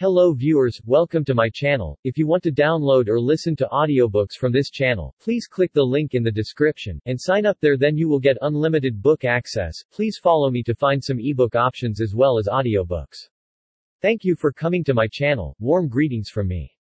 Hello viewers, welcome to my channel. If you want to download or listen to audiobooks from this channel, please click the link in the description and sign up there then you will get unlimited book access. Please follow me to find some ebook options as well as audiobooks. Thank you for coming to my channel. Warm greetings from me.